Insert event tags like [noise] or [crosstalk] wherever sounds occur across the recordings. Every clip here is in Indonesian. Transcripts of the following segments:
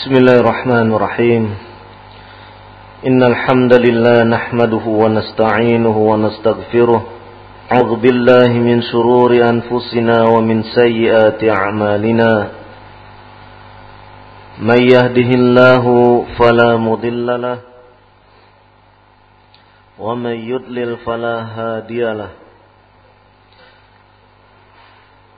بسم الله الرحمن الرحيم. إن الحمد لله نحمده ونستعينه ونستغفره. أعوذ بالله من شرور أنفسنا ومن سيئات أعمالنا. من يهده الله فلا مضل له. ومن يضلل فلا هادي له.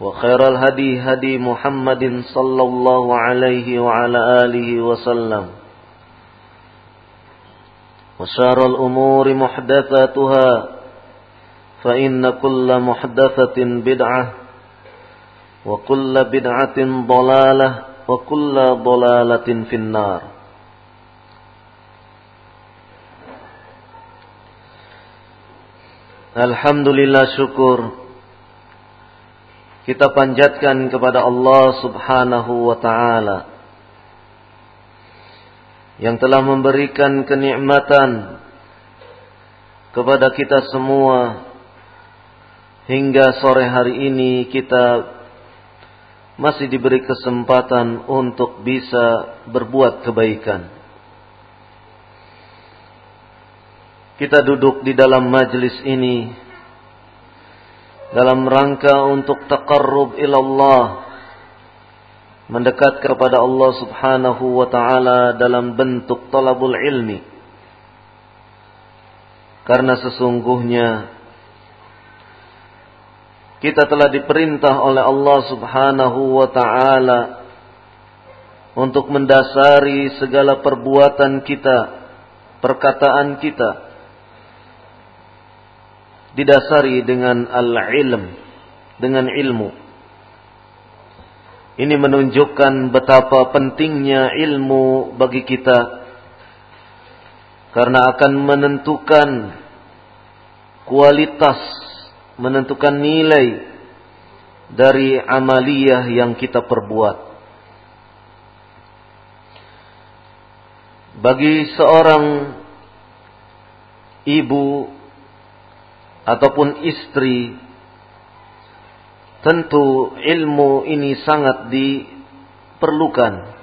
وخير الهدي هدي محمد صلى الله عليه وعلى آله وسلم وشار الأمور محدثاتها فإن كل محدثة بدعة وكل بدعة ضلالة وكل ضلالة في النار Alhamdulillah syukur kita panjatkan kepada Allah Subhanahu wa taala yang telah memberikan kenikmatan kepada kita semua hingga sore hari ini kita masih diberi kesempatan untuk bisa berbuat kebaikan. Kita duduk di dalam majlis ini dalam rangka untuk taqarrub ilallah mendekat kepada Allah Subhanahu wa taala dalam bentuk talabul ilmi. Karena sesungguhnya kita telah diperintah oleh Allah Subhanahu wa taala untuk mendasari segala perbuatan kita, perkataan kita didasari dengan al-ilm, dengan ilmu. Ini menunjukkan betapa pentingnya ilmu bagi kita karena akan menentukan kualitas, menentukan nilai dari amaliyah yang kita perbuat. Bagi seorang ibu ataupun istri tentu ilmu ini sangat diperlukan.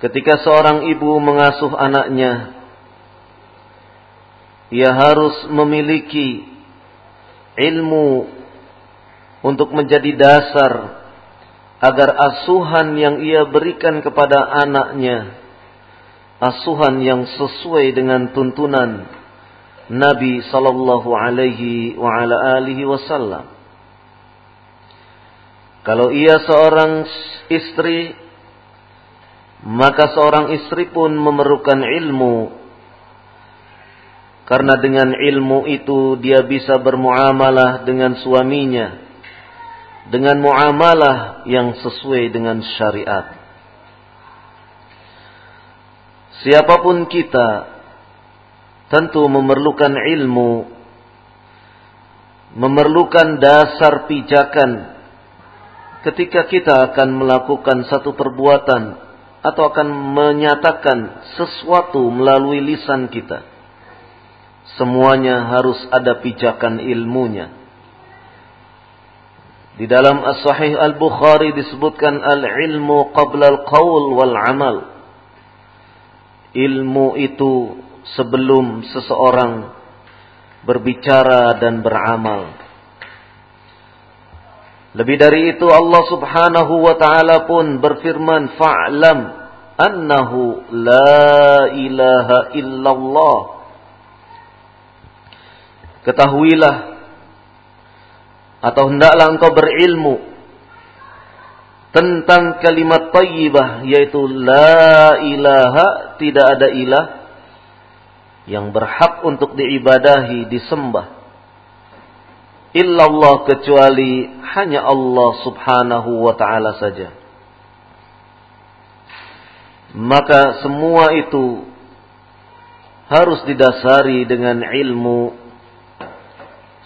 Ketika seorang ibu mengasuh anaknya ia harus memiliki ilmu untuk menjadi dasar agar asuhan yang ia berikan kepada anaknya asuhan yang sesuai dengan tuntunan Nabi sallallahu alaihi wa ala alihi wasallam. Kalau ia seorang istri, maka seorang istri pun memerlukan ilmu. Karena dengan ilmu itu dia bisa bermuamalah dengan suaminya. Dengan muamalah yang sesuai dengan syariat. Siapa pun kita tentu memerlukan ilmu, memerlukan dasar pijakan ketika kita akan melakukan satu perbuatan atau akan menyatakan sesuatu melalui lisan kita. Semuanya harus ada pijakan ilmunya. Di dalam As-Sahih Al-Bukhari disebutkan al-ilmu qabla al-qawl wal amal. Ilmu itu sebelum seseorang berbicara dan beramal. Lebih dari itu Allah Subhanahu wa taala pun berfirman fa'lam annahu la ilaha illallah. Ketahuilah atau hendaklah engkau berilmu tentang kalimat tayyibah yaitu la ilaha tidak ada ilah yang berhak untuk diibadahi disembah illallah kecuali hanya Allah Subhanahu wa taala saja. Maka semua itu harus didasari dengan ilmu.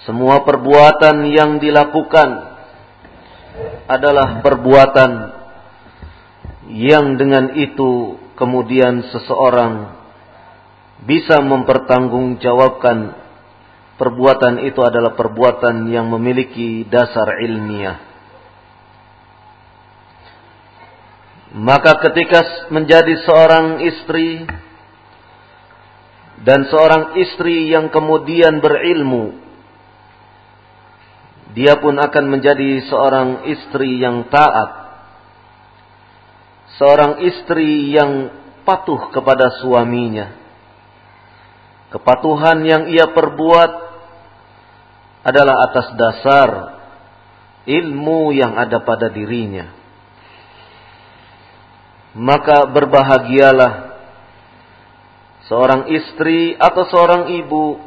Semua perbuatan yang dilakukan adalah perbuatan yang dengan itu kemudian seseorang bisa mempertanggungjawabkan perbuatan itu adalah perbuatan yang memiliki dasar ilmiah. Maka ketika menjadi seorang istri dan seorang istri yang kemudian berilmu, dia pun akan menjadi seorang istri yang taat. Seorang istri yang patuh kepada suaminya. Kepatuhan yang ia perbuat adalah atas dasar ilmu yang ada pada dirinya. Maka berbahagialah seorang istri atau seorang ibu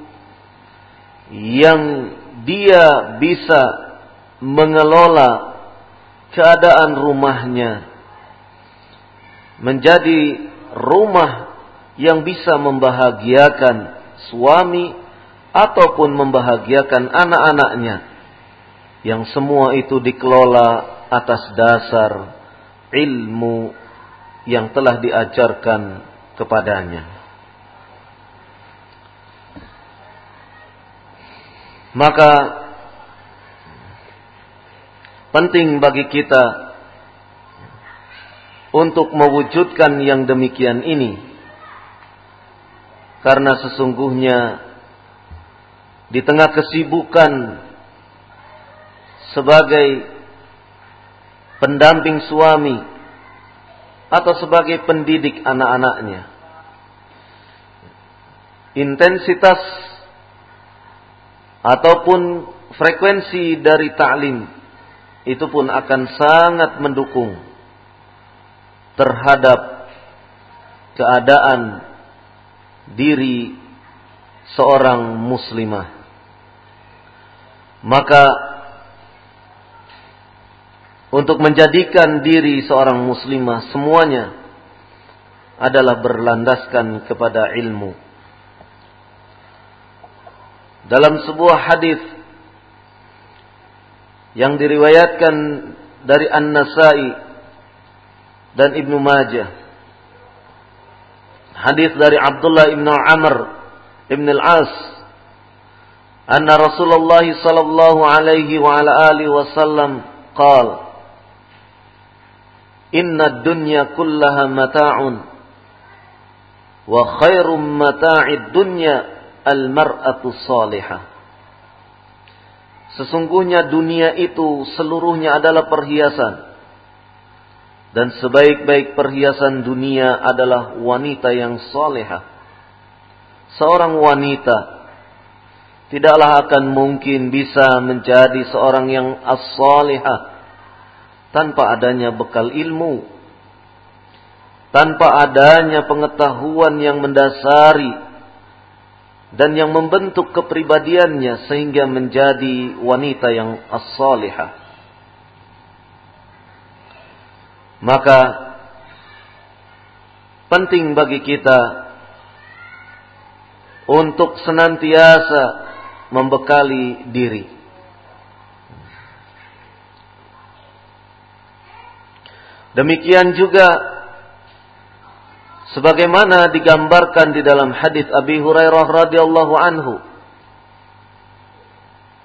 yang dia bisa mengelola keadaan rumahnya menjadi rumah yang bisa membahagiakan suami ataupun membahagiakan anak-anaknya yang semua itu dikelola atas dasar ilmu yang telah diajarkan kepadanya. Maka penting bagi kita untuk mewujudkan yang demikian ini karena sesungguhnya di tengah kesibukan sebagai pendamping suami atau sebagai pendidik anak-anaknya. Intensitas ataupun frekuensi dari ta'lim itu pun akan sangat mendukung terhadap keadaan diri seorang muslimah. Maka untuk menjadikan diri seorang muslimah semuanya adalah berlandaskan kepada ilmu. Dalam sebuah hadis yang diriwayatkan dari An-Nasai dan Ibnu Majah hadis dari Abdullah ibn Amr ibn al-As. Anna Rasulullah sallallahu alaihi wa ala alihi wasallam qala Inna dunya kullaha mata'un wa khairum mata'id dunya al-mar'atu salihah. Sesungguhnya dunia itu seluruhnya adalah perhiasan. Dan sebaik-baik perhiasan dunia adalah wanita yang soleha. Seorang wanita tidaklah akan mungkin bisa menjadi seorang yang as-salihah tanpa adanya bekal ilmu, tanpa adanya pengetahuan yang mendasari dan yang membentuk kepribadiannya sehingga menjadi wanita yang as-salihah. Maka penting bagi kita untuk senantiasa membekali diri. Demikian juga sebagaimana digambarkan di dalam hadis Abi Hurairah radhiyallahu anhu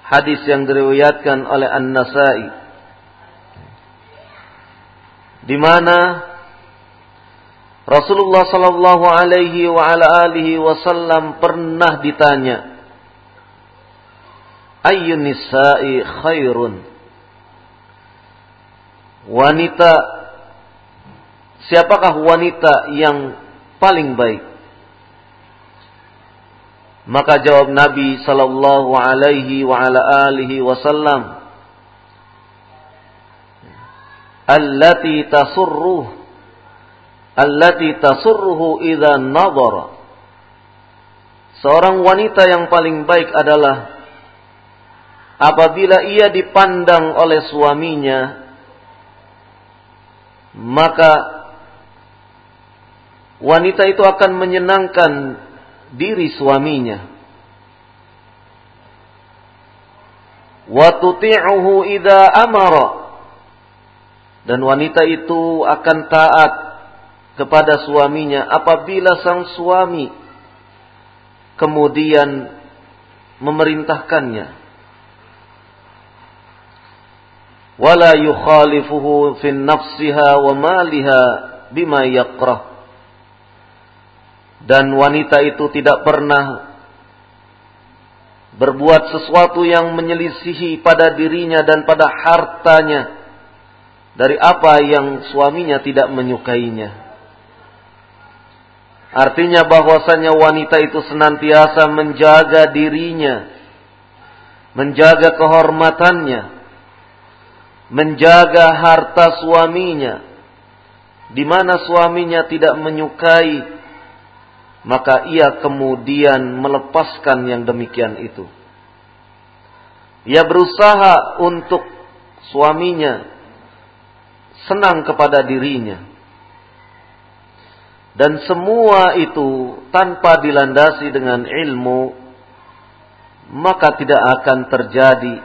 hadis yang diriwayatkan oleh An-Nasa'i di mana Rasulullah sallallahu alaihi wa ala alihi wasallam pernah ditanya Ayyun nisa'i khairun Wanita Siapakah wanita yang paling baik? Maka jawab Nabi sallallahu alaihi wa ala alihi wasallam Allati tasurruh Allati tasurruhu idza nadhara Seorang wanita yang paling baik adalah apabila ia dipandang oleh suaminya maka wanita itu akan menyenangkan diri suaminya. Wa tuti'uhu idza amara. Dan wanita itu akan taat kepada suaminya apabila sang suami kemudian memerintahkannya. Wala yukhalifuhu fin nafsiha wa maliha bima yakrah dan wanita itu tidak pernah berbuat sesuatu yang menyelisihi pada dirinya dan pada hartanya dari apa yang suaminya tidak menyukainya. Artinya bahwasanya wanita itu senantiasa menjaga dirinya, menjaga kehormatannya, menjaga harta suaminya, di mana suaminya tidak menyukai maka ia kemudian melepaskan yang demikian itu. Ia berusaha untuk suaminya senang kepada dirinya. Dan semua itu tanpa dilandasi dengan ilmu, maka tidak akan terjadi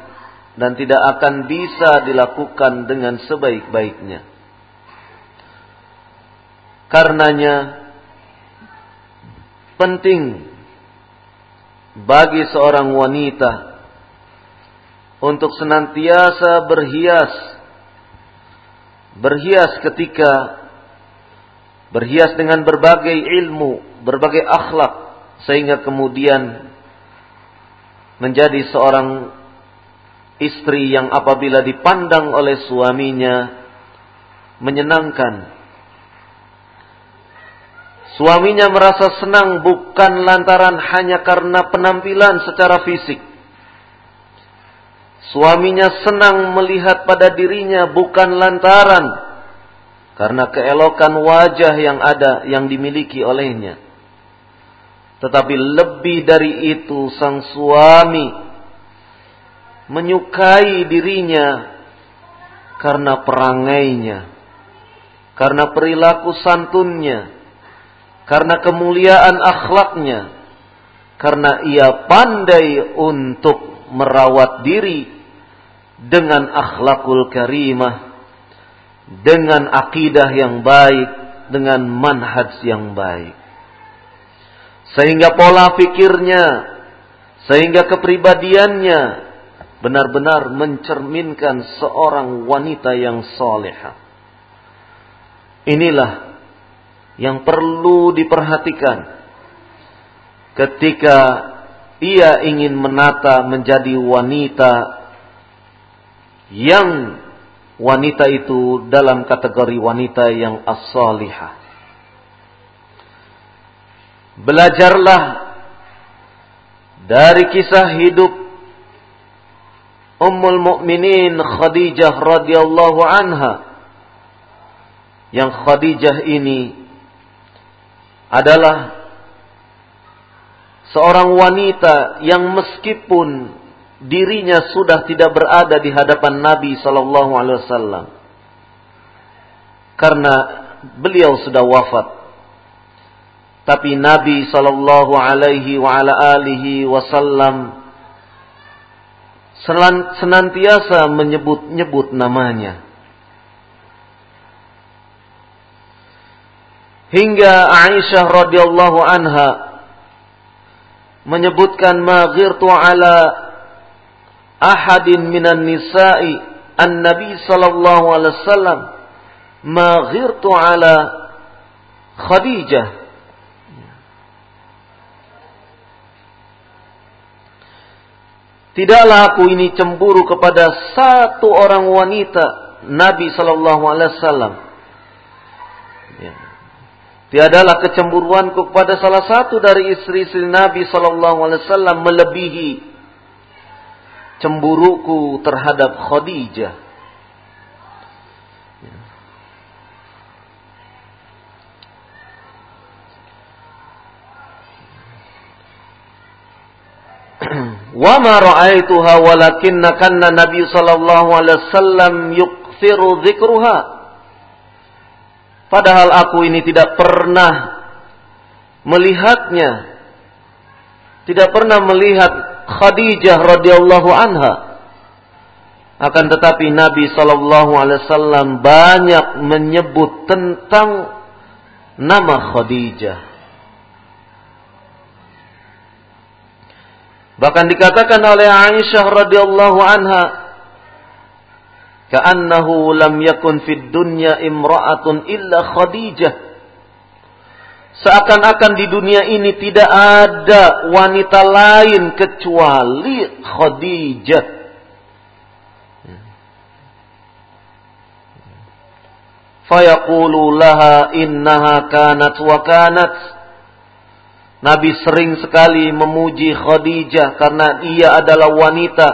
dan tidak akan bisa dilakukan dengan sebaik-baiknya. Karenanya, penting bagi seorang wanita untuk senantiasa berhias berhias ketika berhias dengan berbagai ilmu, berbagai akhlak sehingga kemudian menjadi seorang istri yang apabila dipandang oleh suaminya menyenangkan Suaminya merasa senang bukan lantaran hanya karena penampilan secara fisik. Suaminya senang melihat pada dirinya bukan lantaran karena keelokan wajah yang ada yang dimiliki olehnya. Tetapi lebih dari itu sang suami menyukai dirinya karena perangainya, karena perilaku santunnya, karena kemuliaan akhlaknya, karena ia pandai untuk merawat diri dengan akhlakul karimah, dengan akidah yang baik, dengan manhaj yang baik. Sehingga pola pikirnya, sehingga kepribadiannya benar-benar mencerminkan seorang wanita yang soleha. Inilah yang perlu diperhatikan ketika ia ingin menata menjadi wanita yang wanita itu dalam kategori wanita yang as-salihah. Belajarlah dari kisah hidup Ummul Mukminin Khadijah radhiyallahu anha yang Khadijah ini adalah seorang wanita yang meskipun dirinya sudah tidak berada di hadapan Nabi sallallahu alaihi wasallam. Karena beliau sudah wafat. Tapi Nabi sallallahu alaihi wasallam senantiasa menyebut-nyebut namanya. Hingga Aisyah radhiyallahu anha menyebutkan ma ahadin minan nisa'i an-nabi sallallahu alaihi wasallam ma ghirtu ala Khadijah Tidaklah aku ini cemburu kepada satu orang wanita Nabi Shallallahu Alaihi Wasallam. Ya. Tiadalah kecemburuanku kepada salah satu dari istri-istri Nabi Shallallahu Alaihi Wasallam melebihi cemburuku terhadap Khadijah. [clears throat] wa ma ra'aituha walakinna kanna Nabi sallallahu alaihi wasallam yukthiru dzikruha. Padahal aku ini tidak pernah melihatnya. Tidak pernah melihat Khadijah radhiyallahu anha. Akan tetapi Nabi wasallam banyak menyebut tentang nama Khadijah. Bahkan dikatakan oleh Aisyah radhiyallahu anha, "Ka'annahu lam yakun fid dunya imra'atun illa Khadijah." Seakan-akan di dunia ini tidak ada wanita lain kecuali Khadijah. Fayaqulu laha innaha kanat wa kanat Nabi sering sekali memuji Khadijah karena ia adalah wanita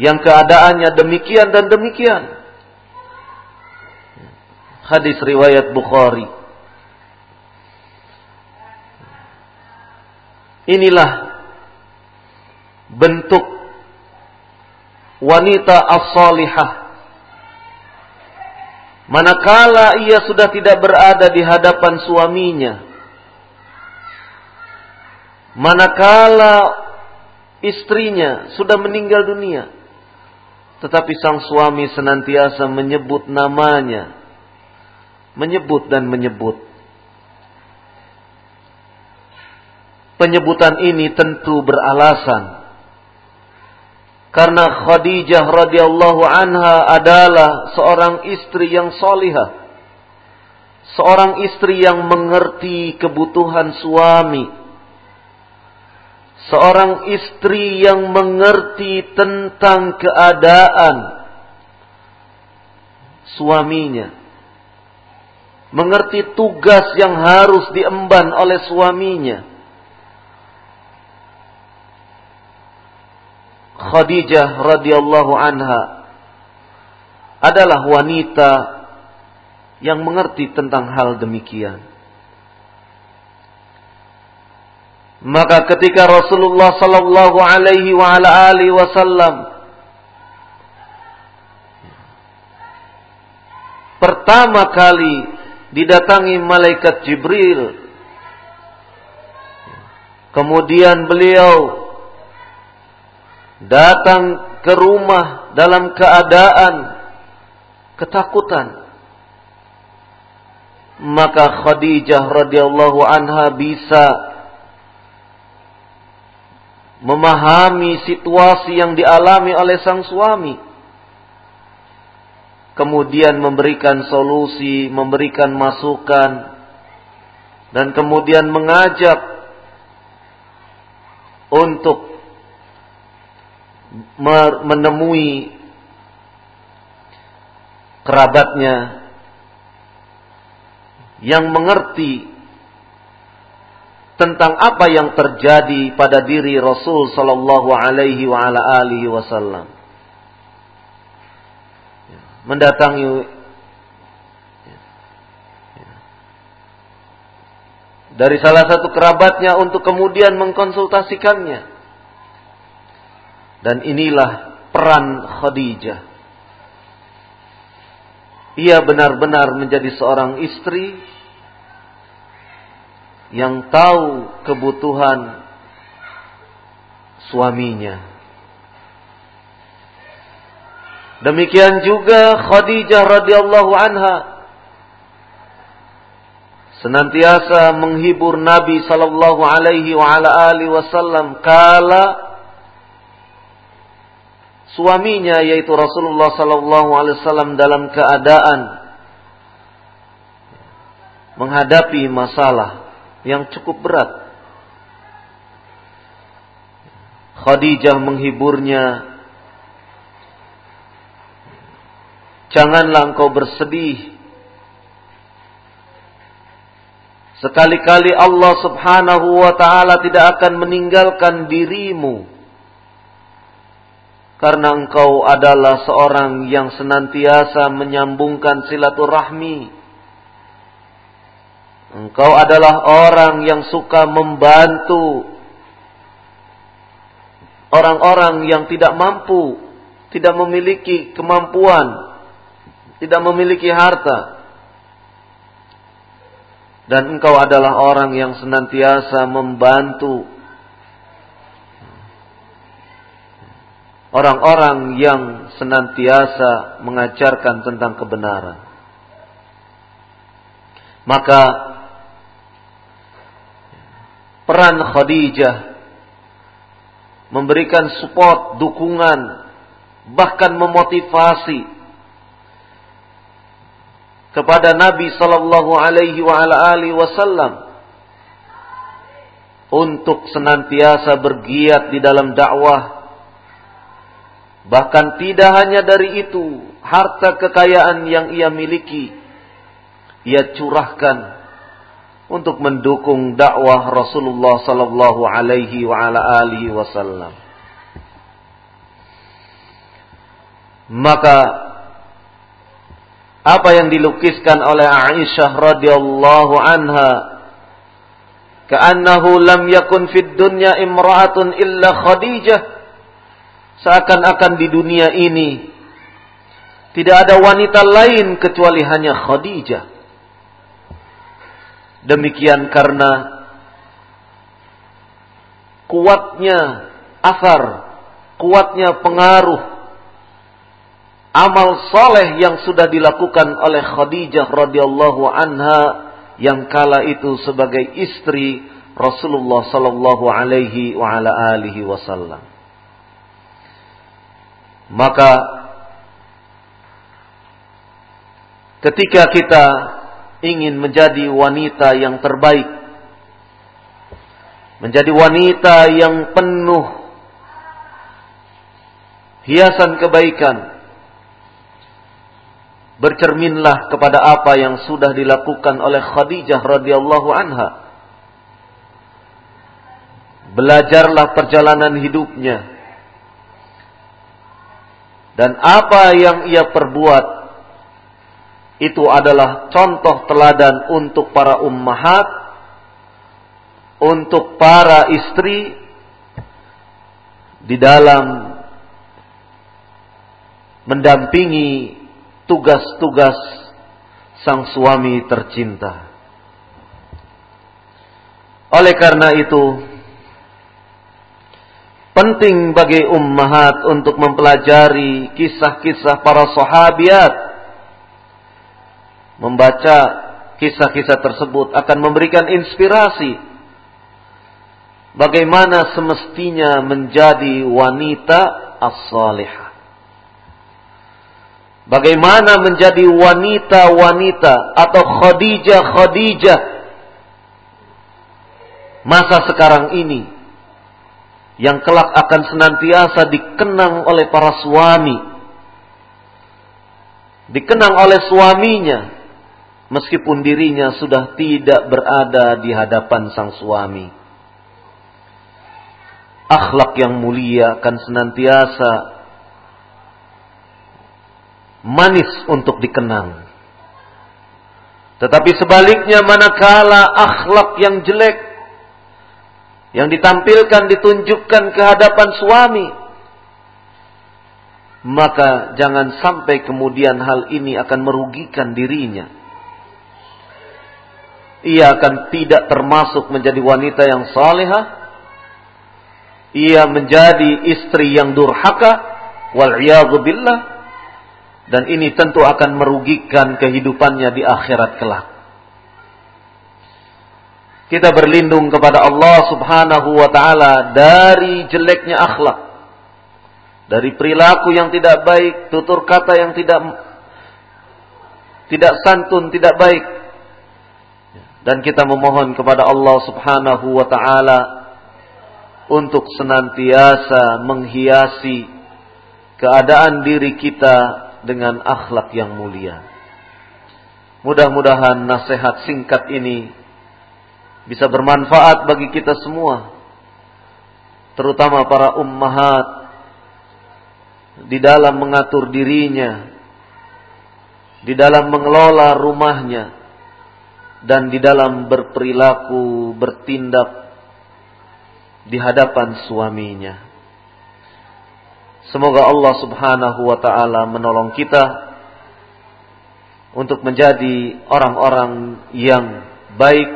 yang keadaannya demikian dan demikian. Hadis riwayat Bukhari. Inilah bentuk wanita as-salihah manakala ia sudah tidak berada di hadapan suaminya, manakala istrinya sudah meninggal dunia, tetapi sang suami senantiasa menyebut namanya, menyebut dan menyebut. Penyebutan ini tentu beralasan karena Khadijah radhiyallahu anha adalah seorang istri yang solihah. Seorang istri yang mengerti kebutuhan suami. Seorang istri yang mengerti tentang keadaan suaminya. Mengerti tugas yang harus diemban oleh suaminya Khadijah radhiyallahu anha adalah wanita yang mengerti tentang hal demikian. Maka ketika Rasulullah sallallahu alaihi wa ala alihi wasallam pertama kali didatangi malaikat Jibril. Kemudian beliau datang ke rumah dalam keadaan ketakutan. Maka Khadijah radhiyallahu anha bisa memahami situasi yang dialami oleh sang suami kemudian memberikan solusi memberikan masukan dan kemudian mengajak untuk menemui kerabatnya yang mengerti tentang apa yang terjadi pada diri Rasul sallallahu alaihi wa ala alihi wasallam. Mendatangi dari salah satu kerabatnya untuk kemudian mengkonsultasikannya dan inilah peran Khadijah. Ia benar-benar menjadi seorang istri yang tahu kebutuhan suaminya. Demikian juga Khadijah radhiyallahu anha senantiasa menghibur Nabi sallallahu alaihi wa ala alihi wasallam kala suaminya yaitu Rasulullah sallallahu alaihi wasallam dalam keadaan menghadapi masalah yang cukup berat. Khadijah menghiburnya. Janganlah engkau bersedih. Sekali-kali Allah subhanahu wa ta'ala tidak akan meninggalkan dirimu karena engkau adalah seorang yang senantiasa menyambungkan silaturahmi. Engkau adalah orang yang suka membantu orang-orang yang tidak mampu, tidak memiliki kemampuan, tidak memiliki harta. Dan engkau adalah orang yang senantiasa membantu orang-orang yang senantiasa mengajarkan tentang kebenaran. Maka peran Khadijah memberikan support, dukungan, bahkan memotivasi kepada Nabi sallallahu alaihi wasallam untuk senantiasa bergiat di dalam dakwah Bahkan tidak hanya dari itu, harta kekayaan yang ia miliki, ia curahkan untuk mendukung dakwah Rasulullah sallallahu alaihi wasallam. Maka apa yang dilukiskan oleh Aisyah radhiyallahu anha ka'annahu lam yakun fid dunya imra'atun illa Khadijah Seakan-akan di dunia ini tidak ada wanita lain kecuali hanya Khadijah. Demikian karena kuatnya asar, kuatnya pengaruh amal soleh yang sudah dilakukan oleh Khadijah radhiyallahu anha yang kala itu sebagai istri Rasulullah sallallahu alaihi wa ala alihi wasallam. Maka ketika kita ingin menjadi wanita yang terbaik, menjadi wanita yang penuh hiasan kebaikan, bercerminlah kepada apa yang sudah dilakukan oleh Khadijah radhiyallahu anha. Belajarlah perjalanan hidupnya dan apa yang ia perbuat itu adalah contoh teladan untuk para ummahat, untuk para istri di dalam mendampingi tugas-tugas sang suami tercinta. Oleh karena itu, Penting bagi ummahat untuk mempelajari kisah-kisah para sahabiat. Membaca kisah-kisah tersebut akan memberikan inspirasi. Bagaimana semestinya menjadi wanita as-salihah. Bagaimana menjadi wanita-wanita atau khadijah-khadijah masa sekarang ini yang kelak akan senantiasa dikenang oleh para suami. Dikenang oleh suaminya meskipun dirinya sudah tidak berada di hadapan sang suami. Akhlak yang mulia akan senantiasa manis untuk dikenang. Tetapi sebaliknya manakala akhlak yang jelek yang ditampilkan ditunjukkan ke hadapan suami maka jangan sampai kemudian hal ini akan merugikan dirinya. Ia akan tidak termasuk menjadi wanita yang salehah ia menjadi istri yang durhaka wal dan ini tentu akan merugikan kehidupannya di akhirat kelak Kita berlindung kepada Allah Subhanahu wa taala dari jeleknya akhlak. Dari perilaku yang tidak baik, tutur kata yang tidak tidak santun, tidak baik. Dan kita memohon kepada Allah Subhanahu wa taala untuk senantiasa menghiasi keadaan diri kita dengan akhlak yang mulia. Mudah-mudahan nasihat singkat ini bisa bermanfaat bagi kita semua. Terutama para ummahat di dalam mengatur dirinya, di dalam mengelola rumahnya, dan di dalam berperilaku, bertindak di hadapan suaminya. Semoga Allah Subhanahu wa taala menolong kita untuk menjadi orang-orang yang baik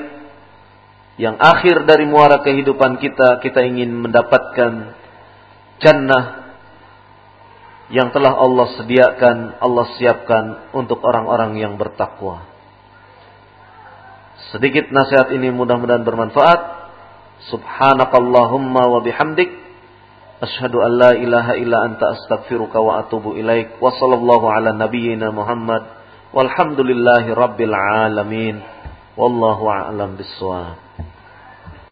yang akhir dari muara kehidupan kita kita ingin mendapatkan jannah yang telah Allah sediakan, Allah siapkan untuk orang-orang yang bertakwa. Sedikit nasihat ini mudah-mudahan bermanfaat. Subhanakallahumma wa bihamdik asyhadu an la ilaha illa anta astaghfiruka wa atubu ilaik. Wa sallallahu ala nabiyyina Muhammad. Walhamdulillahi rabbil alamin. Wallahu a'lam bissawab.